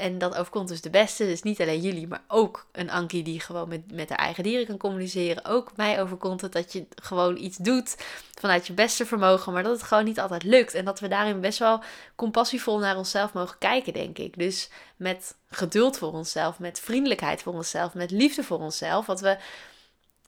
en dat overkomt dus de beste. Dus niet alleen jullie, maar ook een Ankie die gewoon met, met haar eigen dieren kan communiceren. Ook mij overkomt het dat je gewoon iets doet vanuit je beste vermogen, maar dat het gewoon niet altijd lukt. En dat we daarin best wel compassievol naar onszelf mogen kijken, denk ik. Dus met geduld voor onszelf, met vriendelijkheid voor onszelf, met liefde voor onszelf. Wat we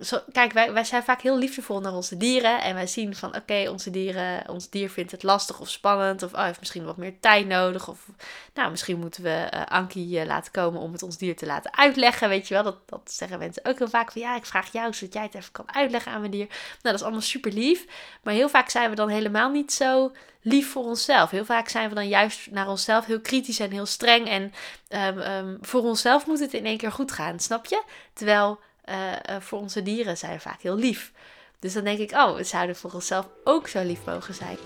zo, kijk, wij, wij zijn vaak heel liefdevol naar onze dieren. En wij zien van, oké, onze dieren, ons dier vindt het lastig of spannend. Of oh, heeft misschien wat meer tijd nodig. Of, nou, misschien moeten we uh, Ankie uh, laten komen om het ons dier te laten uitleggen. Weet je wel, dat, dat zeggen mensen ook heel vaak. Van, ja, ik vraag jou zodat jij het even kan uitleggen aan mijn dier. Nou, dat is allemaal super lief. Maar heel vaak zijn we dan helemaal niet zo lief voor onszelf. Heel vaak zijn we dan juist naar onszelf heel kritisch en heel streng. En um, um, voor onszelf moet het in één keer goed gaan, snap je? Terwijl uh, uh, voor onze dieren zijn vaak heel lief. Dus dan denk ik, oh, we zouden voor onszelf ook zo lief mogen zijn.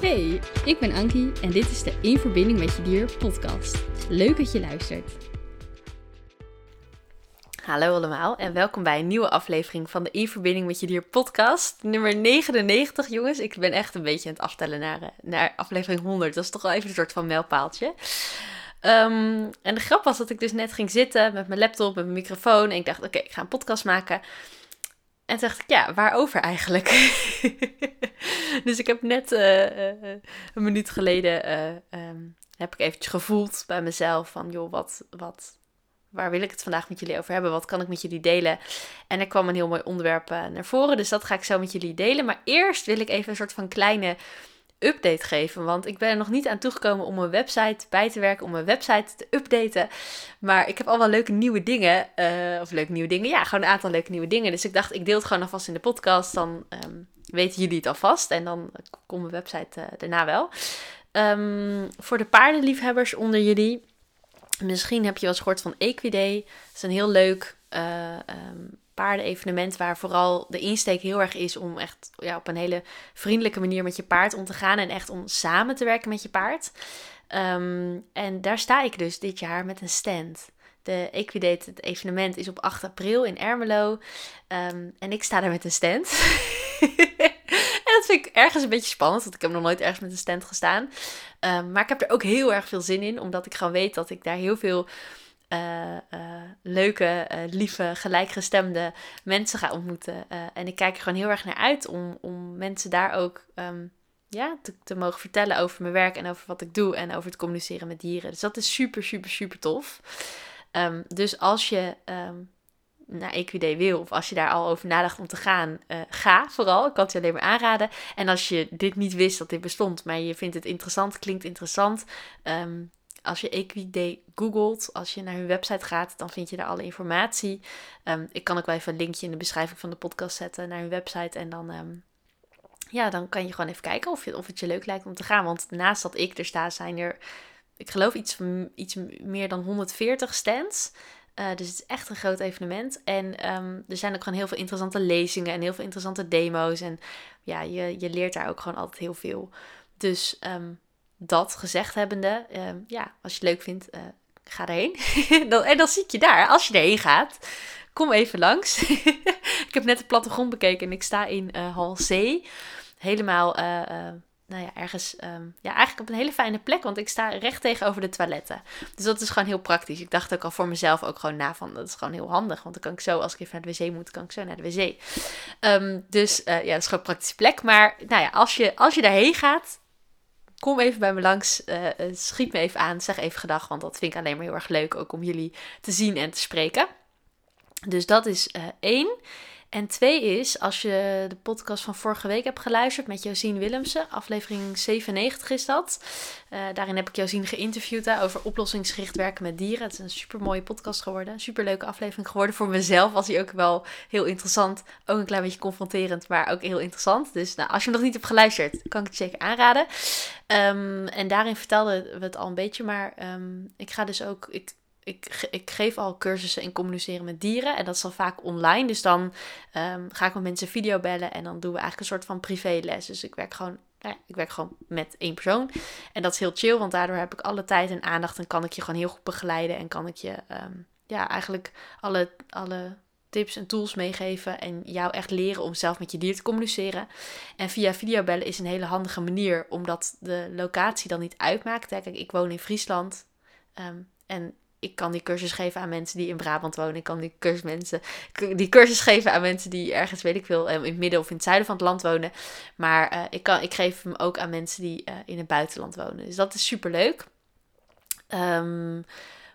Hey, ik ben Ankie en dit is de In Verbinding met Je Dier podcast. Leuk dat je luistert. Hallo allemaal en welkom bij een nieuwe aflevering van de In Verbinding met Je Dier podcast. Nummer 99, jongens. Ik ben echt een beetje aan het aftellen naar, eh, naar aflevering 100. Dat is toch wel even een soort van mijlpaaltje. Um, en de grap was dat ik dus net ging zitten met mijn laptop, met mijn microfoon. En ik dacht, oké, ik ga een podcast maken. En toen dacht ik, ja, waarover eigenlijk? dus ik heb net uh, uh, een minuut geleden, uh, um, heb ik eventjes gevoeld bij mezelf van, joh, wat, wat, waar wil ik het vandaag met jullie over hebben? Wat kan ik met jullie delen? En er kwam een heel mooi onderwerp naar voren, dus dat ga ik zo met jullie delen. Maar eerst wil ik even een soort van kleine update geven. Want ik ben er nog niet aan toegekomen om mijn website bij te werken, om mijn website te updaten. Maar ik heb al wel leuke nieuwe dingen. Uh, of leuke nieuwe dingen. Ja, gewoon een aantal leuke nieuwe dingen. Dus ik dacht, ik deel het gewoon alvast in de podcast. Dan um, weten jullie het alvast. En dan komt mijn website uh, daarna wel. Um, voor de paardenliefhebbers onder jullie. Misschien heb je wel eens gehoord van Equiday. Dat is een heel leuk uh, um, paardenevenement waar vooral de insteek heel erg is om echt ja, op een hele vriendelijke manier met je paard om te gaan en echt om samen te werken met je paard. Um, en daar sta ik dus dit jaar met een stand. De Equidate, het evenement, is op 8 april in Ermelo. Um, en ik sta daar met een stand. en dat vind ik ergens een beetje spannend, want ik heb nog nooit ergens met een stand gestaan. Um, maar ik heb er ook heel erg veel zin in, omdat ik gewoon weet dat ik daar heel veel leuke, uh, lieve, gelijkgestemde mensen ga ontmoeten. en ik kijk er gewoon heel erg naar uit om, om mensen daar ook um, ja, te, mogen vertellen over mijn werk en over wat ik doe en over het communiceren met dieren. Dus dat is super, super, super tof. Um, dus als je um, naar EQD wil, of als je daar al over nadacht om te gaan, ga vooral. Ik kan het je alleen maar aanraden. En als je dit niet wist dat dit bestond, maar je vindt het interessant, klinkt interessant als je Equiday googelt, als je naar hun website gaat, dan vind je daar alle informatie. Um, ik kan ook wel even een linkje in de beschrijving van de podcast zetten naar hun website. En dan, um, ja, dan kan je gewoon even kijken of, je, of het je leuk lijkt om te gaan. Want naast dat ik er sta, zijn er, ik geloof, iets, iets meer dan 140 stands. Uh, dus het is echt een groot evenement. En um, er zijn ook gewoon heel veel interessante lezingen en heel veel interessante demo's. En ja, je, je leert daar ook gewoon altijd heel veel. Dus dat gezegd hebbende, uh, ja, als je het leuk vindt, uh, ga erheen. en dan zie ik je daar. Als je erheen gaat, kom even langs. ik heb net de plattegrond bekeken en ik sta in uh, hal C. Helemaal, nou ja, ergens, um, ja, eigenlijk op een hele fijne plek, want ik sta recht tegenover de toiletten. Dus dat is gewoon heel praktisch. Ik dacht ook al voor mezelf ook gewoon na van, dat is gewoon heel handig, want dan kan ik zo, als ik even naar de wc moet, kan ik zo naar de wc. Um, dus ja, dat is gewoon een praktische plek. Maar nou ja, als je, als je daarheen gaat, kom even bij me langs, uh, schiet me even aan, zeg even gedag, want dat vind ik alleen maar heel erg leuk ook om jullie te zien en te spreken. Dus dat is uh, één. En twee is, als je de podcast van vorige week hebt geluisterd met Josien Willemsen, aflevering 97 is dat. Uh, daarin heb ik Josien geïnterviewd over oplossingsgericht werken met dieren. Het is een super mooie podcast geworden, super leuke aflevering geworden. Voor mezelf was hij ook wel heel interessant, ook een klein beetje confronterend, maar ook heel interessant. Dus nou, als je nog niet hebt geluisterd, kan ik het zeker aanraden. Um, en daarin vertelden we het al een beetje, maar um, ik ga dus ook... Ik, ik, ik geef al cursussen in communiceren met dieren. En dat is vaak online. Dus dan um, ga ik met mensen video bellen. En dan doen we eigenlijk een soort van privéles. Dus ik werk gewoon. Nou ik werk gewoon met één persoon. En dat is heel chill, want daardoor heb ik alle tijd en aandacht. En kan ik je gewoon heel goed begeleiden. En kan ik je um, ja, eigenlijk alle, alle tips en tools meegeven. En jou echt leren om zelf met je dier te communiceren. En via videobellen is een hele handige manier, omdat de locatie dan niet uitmaakt. Kijk, ik woon in Friesland. Um, en ik kan die cursus geven aan mensen die in Brabant wonen. Ik kan die cursus, mensen, die cursus geven aan mensen die ergens, weet ik veel, in het midden of in het zuiden van het land wonen. Maar uh, ik, kan, ik geef hem ook aan mensen die uh, in het buitenland wonen. Dus dat is super leuk. Um,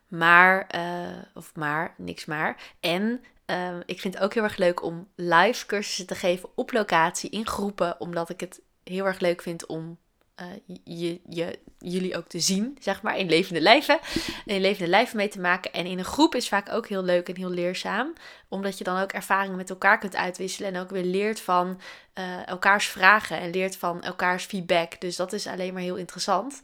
maar, of maar, niks maar. En um, ik vind het ook heel erg leuk om live cursussen te geven op locatie in groepen, omdat ik het heel erg leuk vind om uh, je, jullie ook te zien, zeg maar, in levende lijven. In levende lijven mee te maken. En in een groep is vaak ook heel leuk en heel leerzaam. Omdat je dan ook ervaringen met elkaar kunt uitwisselen. En ook weer leert van uh, elkaars vragen en leert van elkaars feedback. Dus dat is alleen maar heel interessant.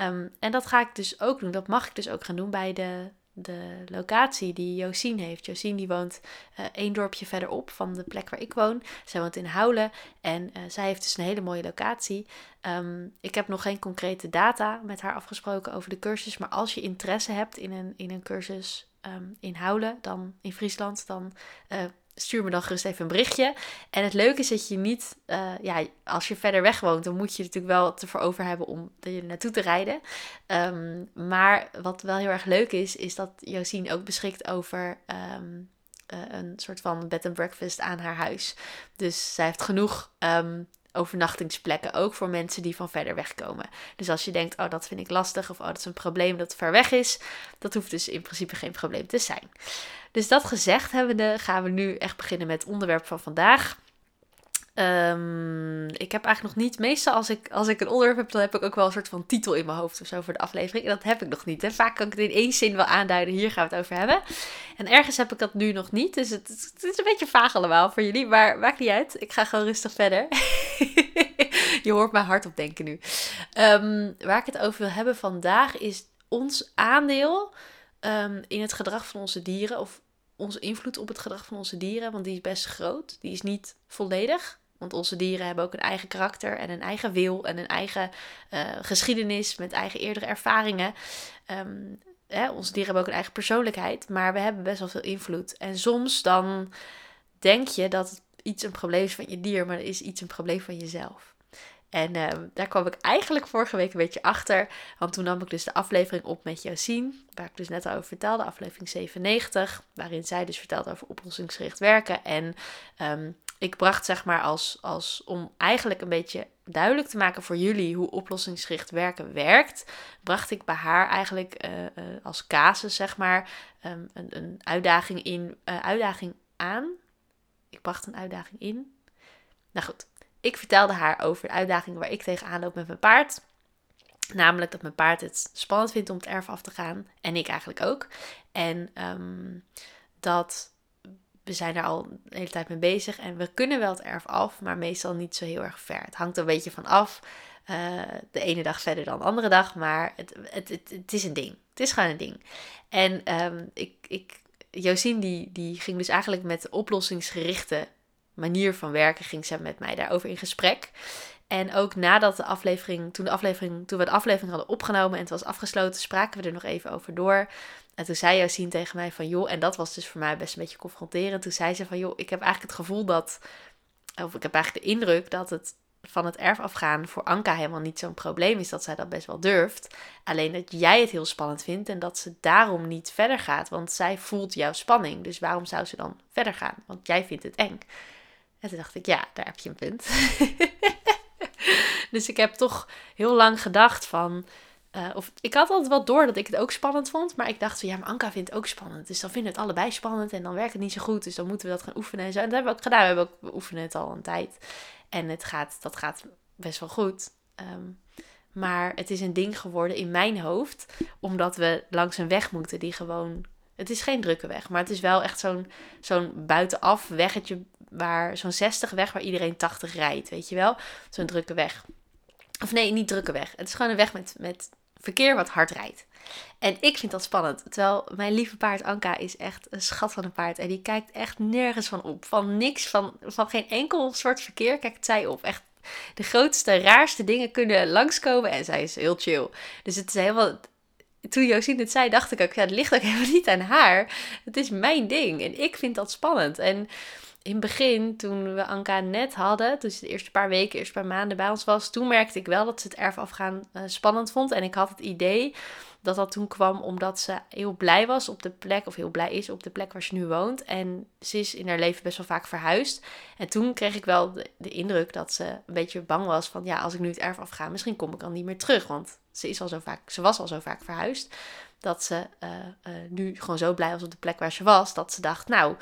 Um, en dat ga ik dus ook doen. Dat mag ik dus ook gaan doen bij de de locatie die Josien heeft. Josien die woont uh, één dorpje verderop van de plek waar ik woon. Zij woont in Houlen en uh, zij heeft dus een hele mooie locatie. Um, ik heb nog geen concrete data met haar afgesproken over de cursus. Maar als je interesse hebt in een, in een cursus um, in Houlen, dan in Friesland, dan uh, stuur me dan gerust even een berichtje. En het leuke is dat je niet, uh, ja, als je verder weg woont, dan moet je natuurlijk wel te voor over hebben om er naartoe te rijden. Um, maar wat wel heel erg leuk is, is dat Josien ook beschikt over um, uh, een soort van bed and breakfast aan haar huis. Dus zij heeft genoeg um, overnachtingsplekken, ook voor mensen die van verder weg komen. Dus als je denkt, oh dat vind ik lastig of oh dat is een probleem dat ver weg is, dat hoeft dus in principe geen probleem te zijn. Dus dat gezegd hebbende gaan we nu echt beginnen met het onderwerp van vandaag. Um, ik heb eigenlijk nog niet. Meestal als ik, als ik een onderwerp heb, dan heb ik ook wel een soort van titel in mijn hoofd of zo voor de aflevering. En dat heb ik nog niet. Hè. Vaak kan ik het in één zin wel aanduiden. Hier gaan we het over hebben. En ergens heb ik dat nu nog niet. Dus het, is een beetje vaag allemaal voor jullie. Maar maakt niet uit. Ik ga gewoon rustig verder. Je hoort mijn hart op denken nu. Um, waar ik het over wil hebben vandaag is ons aandeel um, in het gedrag van onze dieren. Of onze invloed op het gedrag van onze dieren. Want die is best groot. Die is niet volledig. Want onze dieren hebben ook een eigen karakter en een eigen wil en een eigen uh, geschiedenis met eigen eerdere ervaringen. Um, hè, onze dieren hebben ook een eigen persoonlijkheid, maar we hebben best wel veel invloed. En soms dan denk je dat iets een probleem is van je dier, maar dat is iets een probleem van jezelf. En uh, daar kwam ik eigenlijk vorige week een beetje achter. Want toen nam ik dus de aflevering op met Josien. Waar ik dus net al over vertelde. Aflevering 97. Waarin zij dus vertelde over oplossingsgericht werken. En um, ik bracht zeg maar als, als om eigenlijk een beetje duidelijk te maken voor jullie hoe oplossingsgericht werken werkt, bracht ik bij haar eigenlijk uh, uh, als casus zeg maar um, een, een, uitdaging in, uh, uitdaging aan. Ik bracht een uitdaging in. Nou goed, ik vertelde haar over de uitdaging waar ik tegenaan loop met mijn paard. Namelijk dat mijn paard het spannend vindt om het erf af te gaan. En ik eigenlijk ook. En um, dat we zijn daar al de hele tijd mee bezig. En we kunnen wel het erf af, maar meestal niet zo heel erg ver. Het hangt er een beetje van af. Uh, de ene dag verder dan de andere dag. Maar het, het, het, is een ding. Het is gewoon een ding. En um, ik, ik, Josien die, die ging dus eigenlijk met oplossingsgerichte manier van werken, ging ze met mij daarover in gesprek. En ook nadat de aflevering, toen, de aflevering, toen we de aflevering hadden opgenomen en het was afgesloten, spraken we er nog even over door. En toen zei Josien tegen mij van, joh, en dat was dus voor mij best een beetje confronterend. Toen zei ze van, joh, ik heb eigenlijk het gevoel dat, of ik heb eigenlijk de indruk dat het van het erf afgaan voor Anka helemaal niet zo'n probleem is dat zij dat best wel durft. Alleen dat jij het heel spannend vindt en dat ze daarom niet verder gaat. Want zij voelt jouw spanning. Dus waarom zou ze dan verder gaan? Want jij vindt het eng. En toen dacht ik, ja, daar heb je een punt. dus ik heb toch heel lang gedacht van. Uh, of ik had altijd wel door dat ik het ook spannend vond. Maar ik dacht zo, ja, maar Anka vindt het ook spannend. Dus dan vinden het allebei spannend. En dan werkt het niet zo goed. Dus dan moeten we dat gaan oefenen en zo. En dat hebben we ook gedaan. We, hebben ook, we oefenen het al een tijd. En het gaat, dat gaat best wel goed. Um, maar het is een ding geworden in mijn hoofd. Omdat we langs een weg moeten die gewoon het is geen drukke weg, maar het is wel echt zo'n zo'n buitenaf weggetje waar zo'n 60 weg waar iedereen 80 rijdt, weet je wel? Zo'n drukke weg. Of nee, niet drukke weg. Het is gewoon een weg met, met verkeer wat hard rijdt. En ik vind dat spannend. Terwijl mijn lieve paard Anka is echt een schat van een paard. En die kijkt echt nergens van op. Van niks, van, van geen enkel soort verkeer kijkt zij op. Echt de grootste, raarste dingen kunnen langskomen. En zij is heel chill. Dus het is helemaal toen Josien het zei, dacht ik ook, ja, het ligt ook helemaal niet aan haar. Het is mijn ding en ik vind dat spannend. En in het begin, toen we Anka net hadden, ze de eerste paar weken, eerste paar maanden bij ons was, toen merkte ik wel dat ze het erf afgaan uh, spannend vond. En ik had het idee dat dat toen kwam omdat ze heel blij was op de plek, of heel blij is op de plek waar ze nu woont. En ze is in haar leven best wel vaak verhuisd. En toen kreeg ik wel de, indruk dat ze een beetje bang was van, ja, als ik nu het erf afga, misschien kom ik dan niet meer terug. Want ze, is al zo vaak, ze was al zo vaak verhuisd, dat ze uh, uh, nu gewoon zo blij was op de plek waar ze was, dat ze dacht, nou,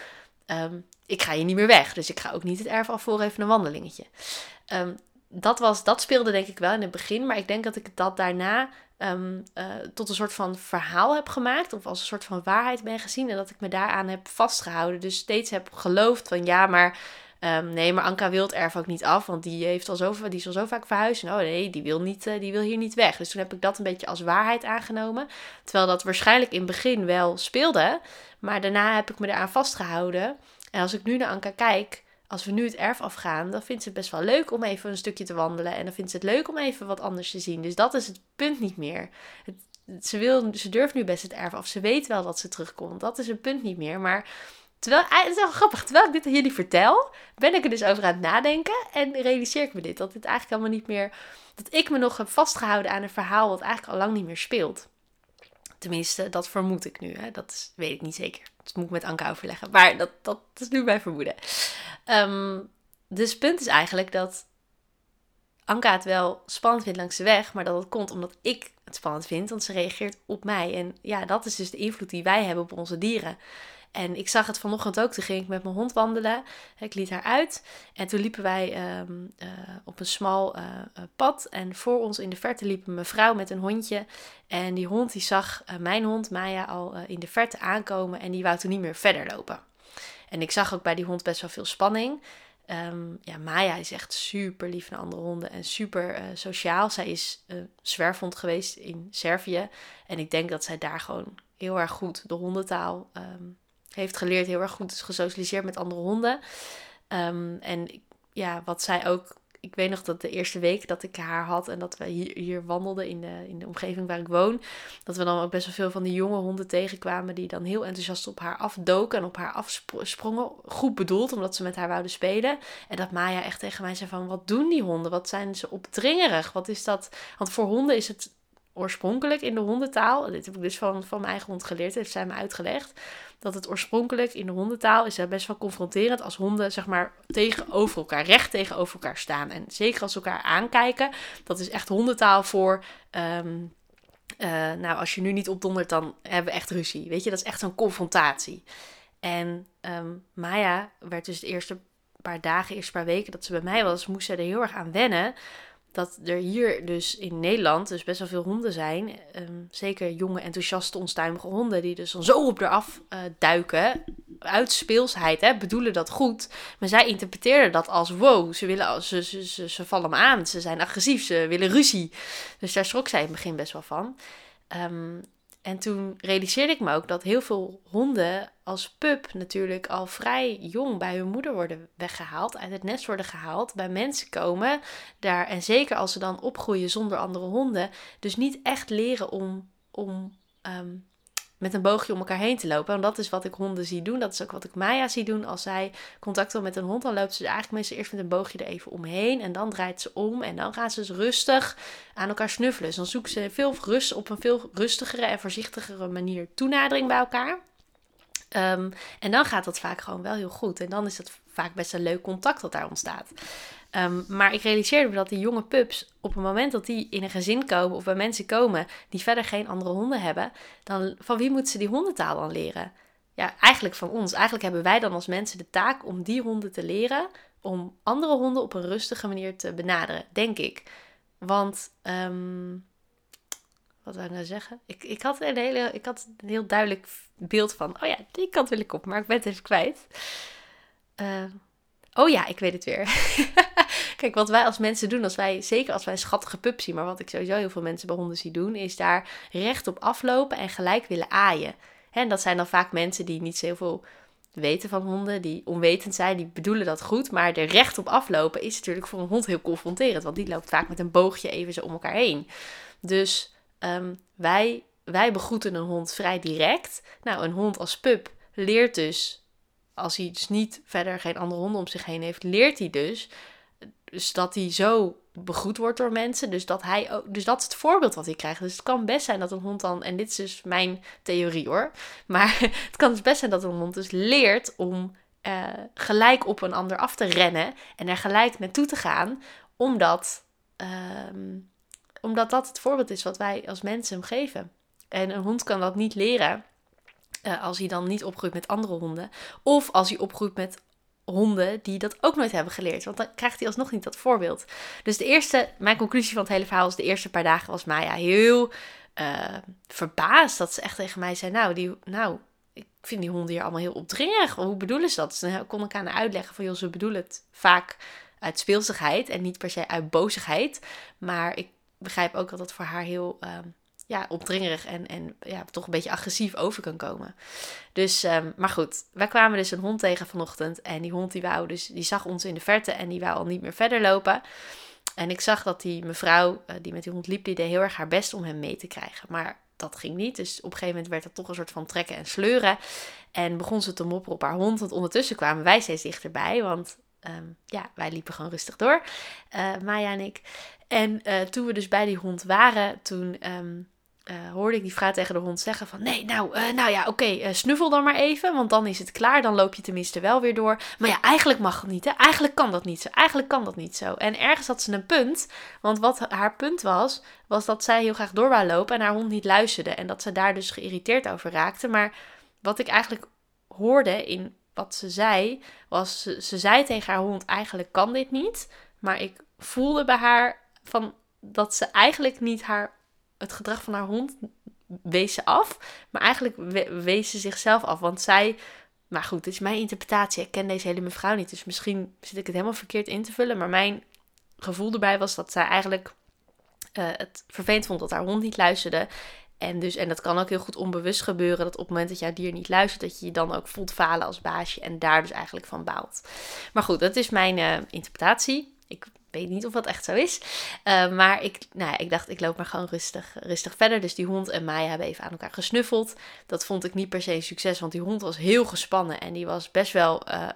um, ik ga hier niet meer weg. Dus ik ga ook niet het erf af voor even een wandelingetje. Um, dat, was, dat speelde denk ik wel in het begin. Maar ik denk dat ik dat daarna um, uh, tot een soort van verhaal heb gemaakt. Of als een soort van waarheid ben gezien. En dat ik me daaraan heb vastgehouden. Dus steeds heb geloofd van ja, maar... Um, nee, maar Anka wil het erf ook niet af, want die, heeft al zo, die is al zo vaak verhuisd. oh nee, die wil, niet, uh, die wil hier niet weg. Dus toen heb ik dat een beetje als waarheid aangenomen. Terwijl dat waarschijnlijk in het begin wel speelde. Maar daarna heb ik me eraan vastgehouden. En als ik nu naar Anka kijk, als we nu het erf afgaan, dan vindt ze het best wel leuk om even een stukje te wandelen. En dan vindt ze het leuk om even wat anders te zien. Dus dat is het punt niet meer. Het, ze, wil, ze durft nu best het erf af. Ze weet wel dat ze terugkomt. Dat is het punt niet meer. Maar terwijl, ah, het is wel grappig. Terwijl ik dit aan jullie vertel, ben ik er dus over aan het nadenken. En realiseer ik me dit. Dat dit eigenlijk allemaal niet meer. Dat ik me nog heb vastgehouden aan een verhaal wat eigenlijk al lang niet meer speelt. Tenminste, dat vermoed ik nu. Hè. Dat weet ik niet zeker. Dat moet ik met Anke overleggen. Maar dat, dat, is nu mijn vermoeden. Um, dus het punt is eigenlijk dat Anka het wel spannend vindt langs de weg. Maar dat het komt omdat ik het spannend vind. Want ze reageert op mij. En ja, dat is dus de invloed die wij hebben op onze dieren. En ik zag het vanochtend ook. Toen ging ik met mijn hond wandelen. Ik liet haar uit. En toen liepen wij um, uh, op een smal uh, pad. En voor ons in de verte liep een mevrouw met een hondje. En die hond die zag uh, mijn hond Maya al in de verte aankomen. En die wou toen niet meer verder lopen. En ik zag ook bij die hond best wel veel spanning. Um, ja, Maya is echt super lief naar andere honden en super sociaal. Zij is zwerfhond geweest in Servië. En ik denk dat zij daar gewoon heel erg goed de hondentaal um, heeft geleerd, heel erg goed is gesocialiseerd met andere honden. Um, en ja, wat zij ook. Ik weet nog dat de eerste week dat ik haar had en dat we hier, hier wandelden in de, in de omgeving waar ik woon, dat we dan ook best wel veel van die jonge honden tegenkwamen die dan heel enthousiast op haar afdoken en op haar afsprongen. Goed bedoeld, omdat ze met haar wouden spelen. En dat Maya echt tegen mij zei van, wat doen die honden? Wat zijn ze opdringerig? Wat is dat? Want voor honden is het oorspronkelijk in de hondentaal, dit heb ik dus van, van mijn eigen hond geleerd, heeft zij me uitgelegd, dat het oorspronkelijk in de hondentaal is best wel confronterend als honden zeg maar tegenover elkaar, recht tegenover elkaar staan. En zeker als ze elkaar aankijken, dat is echt hondentaal voor... Um, uh, nou, als je nu niet opdondert, dan hebben we echt ruzie. Weet je, dat is echt zo'n confrontatie. En um, Maya werd dus de eerste paar dagen, eerste paar weken dat ze bij mij was, moest ze er heel erg aan wennen dat er hier dus in Nederland dus best wel veel honden zijn. Um, zeker jonge, enthousiaste, onstuimige honden die dus dan zo op eraf uh, duiken. Uit speelsheid, hè, bedoelen dat goed. Maar zij interpreteerden dat als wow, ze, willen, ze, ze, ze, vallen me aan. Ze zijn agressief, ze willen ruzie. Dus daar schrok zij in het begin best wel van. Um, en toen realiseerde ik me ook dat heel veel honden als pup natuurlijk al vrij jong bij hun moeder worden weggehaald, uit het nest worden gehaald, bij mensen komen daar. En zeker als ze dan opgroeien zonder andere honden, dus niet echt leren om, om um, met een boogje om elkaar heen te lopen. En dat is wat ik honden zie doen. Dat is ook wat ik Maya zie doen. Als zij contact wil met een hond, dan loopt ze eigenlijk meestal eerst met een boogje er even omheen. En dan draait ze om. En dan gaan ze dus rustig aan elkaar snuffelen. Dus dan zoeken ze veel rust op een veel rustigere en voorzichtigere manier toenadering bij elkaar. Um, en dan gaat dat vaak gewoon wel heel goed. En dan is het vaak best een leuk contact dat daar ontstaat. Um, maar ik realiseerde me dat die jonge pups, op het moment dat die in een gezin komen of bij mensen komen die verder geen andere honden hebben, dan van wie moeten ze die hondentaal dan leren? Ja, eigenlijk van ons. Eigenlijk hebben wij dan als mensen de taak om die honden te leren, om andere honden op een rustige manier te benaderen, denk ik. Want, um, wat wil ik nou zeggen? Ik, ik, had een hele, ik had een heel duidelijk beeld van, oh ja, die kant wil ik op, maar ik ben het even kwijt. Uh, oh ja, ik weet het weer. Kijk, wat wij als mensen doen, als wij, zeker als wij een schattige pup zien, maar wat ik sowieso heel veel mensen bij honden zie doen, is daar recht op aflopen en gelijk willen aaien. En dat zijn dan vaak mensen die niet zo veel weten van honden, die onwetend zijn, die bedoelen dat goed, maar er recht op aflopen is natuurlijk voor een hond heel confronterend, want die loopt vaak met een boogje even zo om elkaar heen. Dus um, wij, wij begroeten een hond vrij direct. Nou, een hond als pup leert dus, als hij dus niet verder geen andere honden om zich heen heeft, leert hij dus dus dat hij zo begroet wordt door mensen. Dus dat, hij ook, dus dat is het voorbeeld wat hij krijgt. Dus het kan best zijn dat een hond dan, en dit is dus mijn theorie hoor, maar het kan dus best zijn dat een hond dus leert om uh, gelijk op een ander af te rennen en er gelijk naartoe te gaan, omdat, uh, omdat dat het voorbeeld is wat wij als mensen hem geven. En een hond kan dat niet leren uh, als hij dan niet opgroeit met andere honden. Of als hij opgroeit met honden die dat ook nooit hebben geleerd. Want dan krijgt hij alsnog niet dat voorbeeld. Dus de eerste, mijn conclusie van het hele verhaal is: de eerste paar dagen was Maya heel uh, verbaasd. Dat ze echt tegen mij zei: Nou, die, nou, ik vind die honden hier allemaal heel opdringerig. Hoe bedoelen ze dat? Dus dan kon ik aan haar uitleggen van: joh, ze bedoelen het vaak uit speelsigheid en niet per se uit bozigheid. Maar ik begrijp ook dat dat voor haar heel. Uh, ja, opdringerig en, en ja, toch een beetje agressief over kan komen. Dus, um, maar goed, wij kwamen dus een hond tegen vanochtend. En die hond die wou dus, die zag ons in de verte en die wou al niet meer verder lopen. En ik zag dat die mevrouw uh, die met die hond liep, die deed heel erg haar best om hem mee te krijgen. Maar dat ging niet. Dus op een gegeven moment werd er toch een soort van trekken en sleuren. En begon ze te mopperen op haar hond. Want ondertussen kwamen wij steeds dichterbij. Want um, ja, wij liepen gewoon rustig door. Uh, Maya en ik. En uh, toen we dus bij die hond waren, toen um, uh, hoorde ik die vrouw tegen de hond zeggen van... Nee, nou, uh, nou ja, oké, okay, uh, snuffel dan maar even, want dan is het klaar. Dan loop je tenminste wel weer door. Maar ja, eigenlijk mag het niet, hè. Eigenlijk kan dat niet zo. Eigenlijk kan dat niet zo. En ergens had ze een punt. Want wat haar punt was, was dat zij heel graag door wou lopen... en haar hond niet luisterde. En dat ze daar dus geïrriteerd over raakte. Maar wat ik eigenlijk hoorde in wat ze zei... was, ze, ze zei tegen haar hond, eigenlijk kan dit niet. Maar ik voelde bij haar van dat ze eigenlijk niet haar het gedrag van haar hond wees ze af. Maar eigenlijk wees ze zichzelf af. Want zij. Maar goed, dit is mijn interpretatie. Ik ken deze hele mevrouw niet. Dus misschien zit ik het helemaal verkeerd in te vullen. Maar mijn gevoel erbij was dat zij eigenlijk uh, het vervelend vond dat haar hond niet luisterde. En, dus, en dat kan ook heel goed onbewust gebeuren. Dat op het moment dat jouw dier niet luistert, dat je je dan ook voelt falen als baasje. En daar dus eigenlijk van baalt. Maar goed, dat is mijn uh, interpretatie. Ik weet niet of dat echt zo is. Uh, maar ik, nou ja, ik dacht, ik loop maar gewoon rustig, rustig verder. Dus die hond en Maya hebben even aan elkaar gesnuffeld. Dat vond ik niet per se een succes, want die hond was heel gespannen. En die was best wel uh,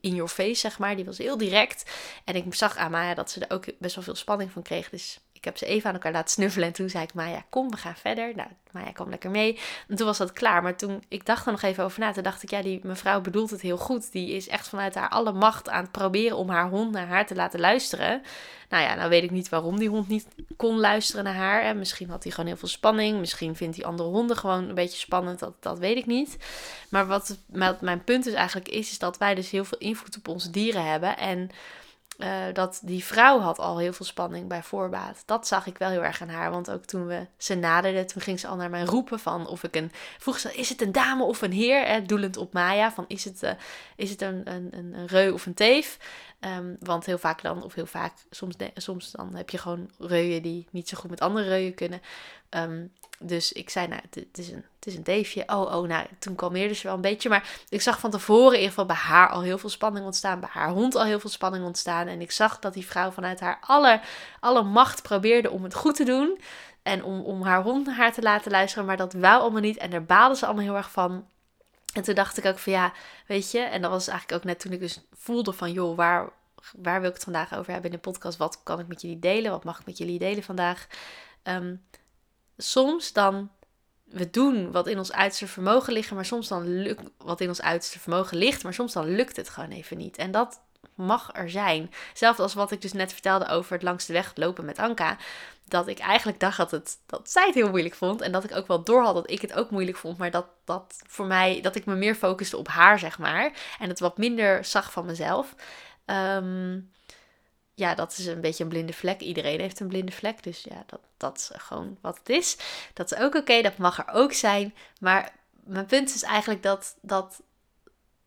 in your face, zeg maar. Die was heel direct. En ik zag aan Maya dat ze er ook best wel veel spanning van kreeg. Dus heb ze even aan elkaar laten snuffelen. En toen zei ik, Maya, kom, we gaan verder. Nou, Maya kwam lekker mee. En toen was dat klaar. Maar toen, ik dacht er nog even over na. Toen dacht ik, ja, die mevrouw bedoelt het heel goed. Die is echt vanuit haar alle macht aan het proberen om haar hond naar haar te laten luisteren. Nou ja, nou weet ik niet waarom die hond niet kon luisteren naar haar. En misschien had hij gewoon heel veel spanning. Misschien vindt hij andere honden gewoon een beetje spannend. Dat, dat weet ik niet. Maar wat, wat mijn punt dus eigenlijk is, is dat wij dus heel veel invloed op onze dieren hebben. En uh, dat die vrouw had al heel veel spanning bij voorbaat. Dat zag ik wel heel erg aan haar. Want ook toen we ze naderden, toen ging ze al naar mij roepen van of ik een... Vroeg ze, is het een dame of een heer? Eh, doelend op Maya. Van is het, uh, is het een, een, een, reu of een teef? Um, want heel vaak dan, of heel vaak, soms, soms dan heb je gewoon reuien die niet zo goed met andere reuien kunnen. Um, dus ik zei, nou, het is een, het is een deefje. Oh, oh, nou, toen kalmeerde ze wel een beetje. Maar ik zag van tevoren in ieder geval bij haar al heel veel spanning ontstaan. Bij haar hond al heel veel spanning ontstaan. En ik zag dat die vrouw vanuit haar alle, alle macht probeerde om het goed te doen. En om, om haar hond naar haar te laten luisteren. Maar dat wou allemaal niet. En daar baalden ze allemaal heel erg van. En toen dacht ik ook van ja, weet je. En dat was eigenlijk ook net toen ik dus voelde van joh, waar, waar wil ik het vandaag over hebben in de podcast? Wat kan ik met jullie delen? Wat mag ik met jullie delen vandaag? Um, soms dan we doen wat in ons uiterste vermogen ligt, maar soms dan lukt wat in ons uiterste vermogen ligt, maar soms dan lukt het gewoon even niet. En dat mag er zijn. Zelfs als wat ik dus net vertelde over het langs de weg lopen met Anka. Dat ik eigenlijk dacht dat, het, dat zij het heel moeilijk vond. En dat ik ook wel door had dat ik het ook moeilijk vond. Maar dat, dat voor mij, dat ik me meer focuste op haar, zeg maar. En het wat minder zag van mezelf. Um, ja, dat is een beetje een blinde vlek. Iedereen heeft een blinde vlek. Dus ja, dat, dat is gewoon wat het is. Dat is ook oké, dat mag er ook zijn. Maar mijn punt is eigenlijk dat, dat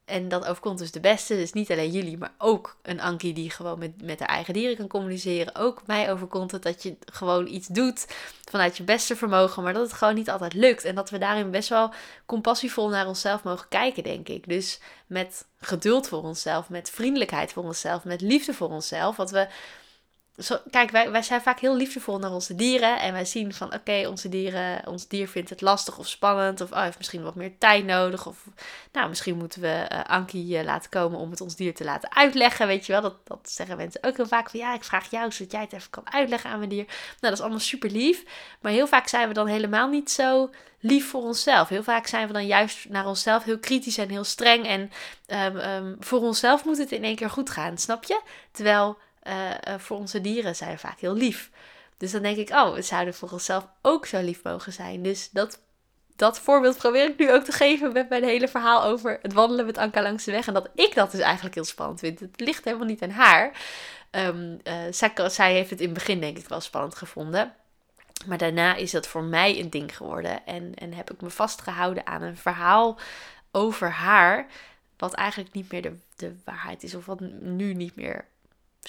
en dat overkomt dus de beste. Dus niet alleen jullie, maar ook een Ankie die gewoon met, met haar eigen dieren kan communiceren. Ook mij overkomt het dat je gewoon iets doet vanuit je beste vermogen, maar dat het gewoon niet altijd lukt. En dat we daarin best wel compassievol naar onszelf mogen kijken, denk ik. Dus met geduld voor onszelf, met vriendelijkheid voor onszelf, met liefde voor onszelf. Wat we zo, kijk, wij, wij zijn vaak heel liefdevol naar onze dieren. En wij zien van, oké, onze dieren, ons dier vindt het lastig of spannend. Of oh, heeft misschien wat meer tijd nodig. Of, nou, misschien moeten we uh, Ankie uh, laten komen om het ons dier te laten uitleggen. Weet je wel, dat, dat zeggen mensen ook heel vaak. Van, ja, ik vraag jou zodat jij het even kan uitleggen aan mijn dier. Nou, dat is allemaal super lief. Maar heel vaak zijn we dan helemaal niet zo lief voor onszelf. Heel vaak zijn we dan juist naar onszelf heel kritisch en heel streng. En um, um, voor onszelf moet het in één keer goed gaan, snap je? Terwijl uh, uh, voor onze dieren zijn we vaak heel lief. Dus dan denk ik, oh, we zouden voor onszelf ook zo lief mogen zijn. Dus dat, dat voorbeeld probeer ik nu ook te geven met mijn hele verhaal over het wandelen met Anka langs de weg. En dat ik dat dus eigenlijk heel spannend vind. Het ligt helemaal niet aan haar. Um, uh, zij, zij heeft het in het begin denk ik wel spannend gevonden. Maar daarna is dat voor mij een ding geworden. En, en heb ik me vastgehouden aan een verhaal over haar. Wat eigenlijk niet meer de, de waarheid is. Of wat nu niet meer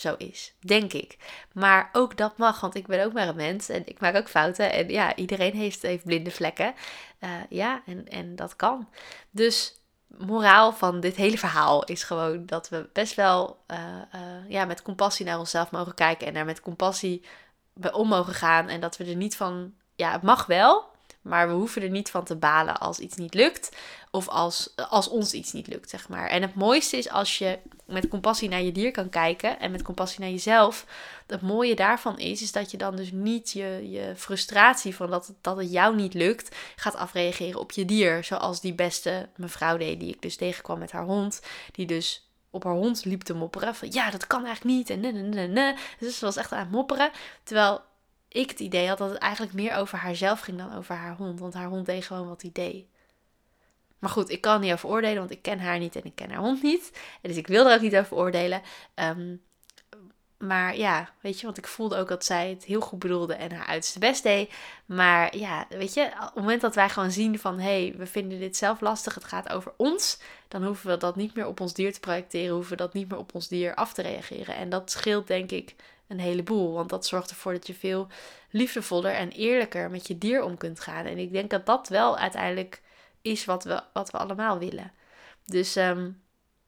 zo is. Denk ik. Maar ook dat mag. Want ik ben ook maar een mens. En ik maak ook fouten. En ja, iedereen heeft, heeft blinde vlekken. Uh, ja, en, en dat kan. Dus moraal van dit hele verhaal is gewoon dat we best wel uh, uh, ja, met compassie naar onszelf mogen kijken. En daar met compassie om mogen gaan en dat we er niet van, ja, het mag wel, maar we hoeven er niet van te balen als iets niet lukt of als, als ons iets niet lukt, zeg maar. En het mooiste is als je met compassie naar je dier kan kijken en met compassie naar jezelf. Het mooie daarvan is, is dat je dan dus niet je, je frustratie van dat, dat het jou niet lukt, gaat afreageren op je dier. Zoals die beste mevrouw deed, die ik dus tegenkwam met haar hond, die dus op haar hond liep te mopperen. Van ja, dat kan eigenlijk niet. En nee, nee. Dus ze was echt aan het mopperen. Terwijl ik het idee had dat het eigenlijk meer over haarzelf ging dan over haar hond. Want haar hond deed gewoon wat hij deed. Maar goed, ik kan niet over oordelen, want ik ken haar niet en ik ken haar hond niet. Dus ik wil er ook niet over oordelen. Um, maar ja, weet je, want ik voelde ook dat zij het heel goed bedoelde en haar uiterste best deed. Maar ja, weet je, op het moment dat wij gewoon zien van hé, hey, we vinden dit zelf lastig, het gaat over ons, dan hoeven we dat niet meer op ons dier te projecteren, hoeven we dat niet meer op ons dier af te reageren. En dat scheelt denk ik een heleboel, want dat zorgt ervoor dat je veel liefdevoller en eerlijker met je dier om kunt gaan. En ik denk dat dat wel uiteindelijk is wat we, wat we allemaal willen. Dus um,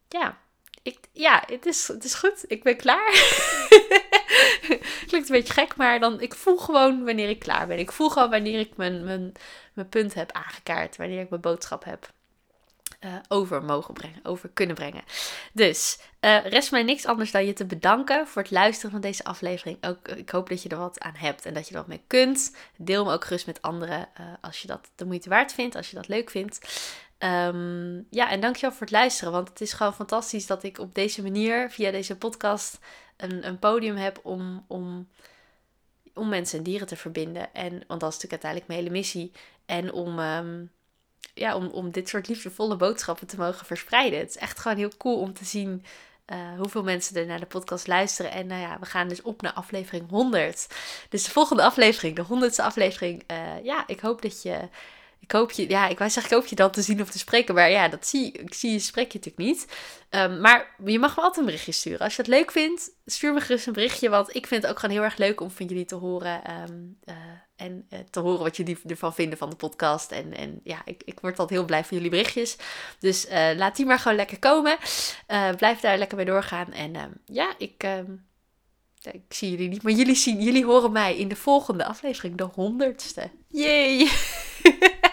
ja, ik, ja, het is, het is goed. Ik ben klaar. Klinkt een beetje gek, maar dan, ik voel gewoon wanneer ik klaar ben. Ik voel gewoon wanneer ik mijn, mijn, mijn punt heb aangekaart. Wanneer ik mijn boodschap heb uh, over mogen brengen, over kunnen brengen. Dus uh, rest mij niks anders dan je te bedanken voor het luisteren van deze aflevering. Ook, ik hoop dat je er wat aan hebt en dat je er wat mee kunt. Deel me ook gerust met anderen als je dat de moeite waard vindt, als je dat leuk vindt. Um, ja, en dankjewel voor het luisteren. Want het is gewoon fantastisch dat ik op deze manier, via deze podcast, een, een podium heb om, om, om mensen en dieren te verbinden. En, want dat is natuurlijk uiteindelijk mijn hele missie. En om, um, ja, om, om dit soort liefdevolle boodschappen te mogen verspreiden. Het is echt gewoon heel cool om te zien uh, hoeveel mensen er naar de podcast luisteren. En nou ja, we gaan dus op naar aflevering 100. Dus de volgende aflevering, de 100ste aflevering. Uh, ja, ik hoop dat je ik hoop je, ja, ik wou zeggen, ik hoop je dan te zien of te spreken. Maar ja, dat zie ik zie je, spreek je natuurlijk niet. Um, maar je mag me altijd een berichtje sturen. Als je het leuk vindt, stuur me gerust een berichtje. Want ik vind het ook gewoon heel erg leuk om van jullie te horen. Um, uh, en uh, te horen wat jullie ervan vinden van de podcast. En, en ja, ik, ik word altijd heel blij van jullie berichtjes. Dus uh, laat die maar gewoon lekker komen. blijf daar lekker mee doorgaan. En um, ja, ik ik zie jullie niet, maar jullie, zien, jullie horen mij in de volgende aflevering, de honderdste. Yay!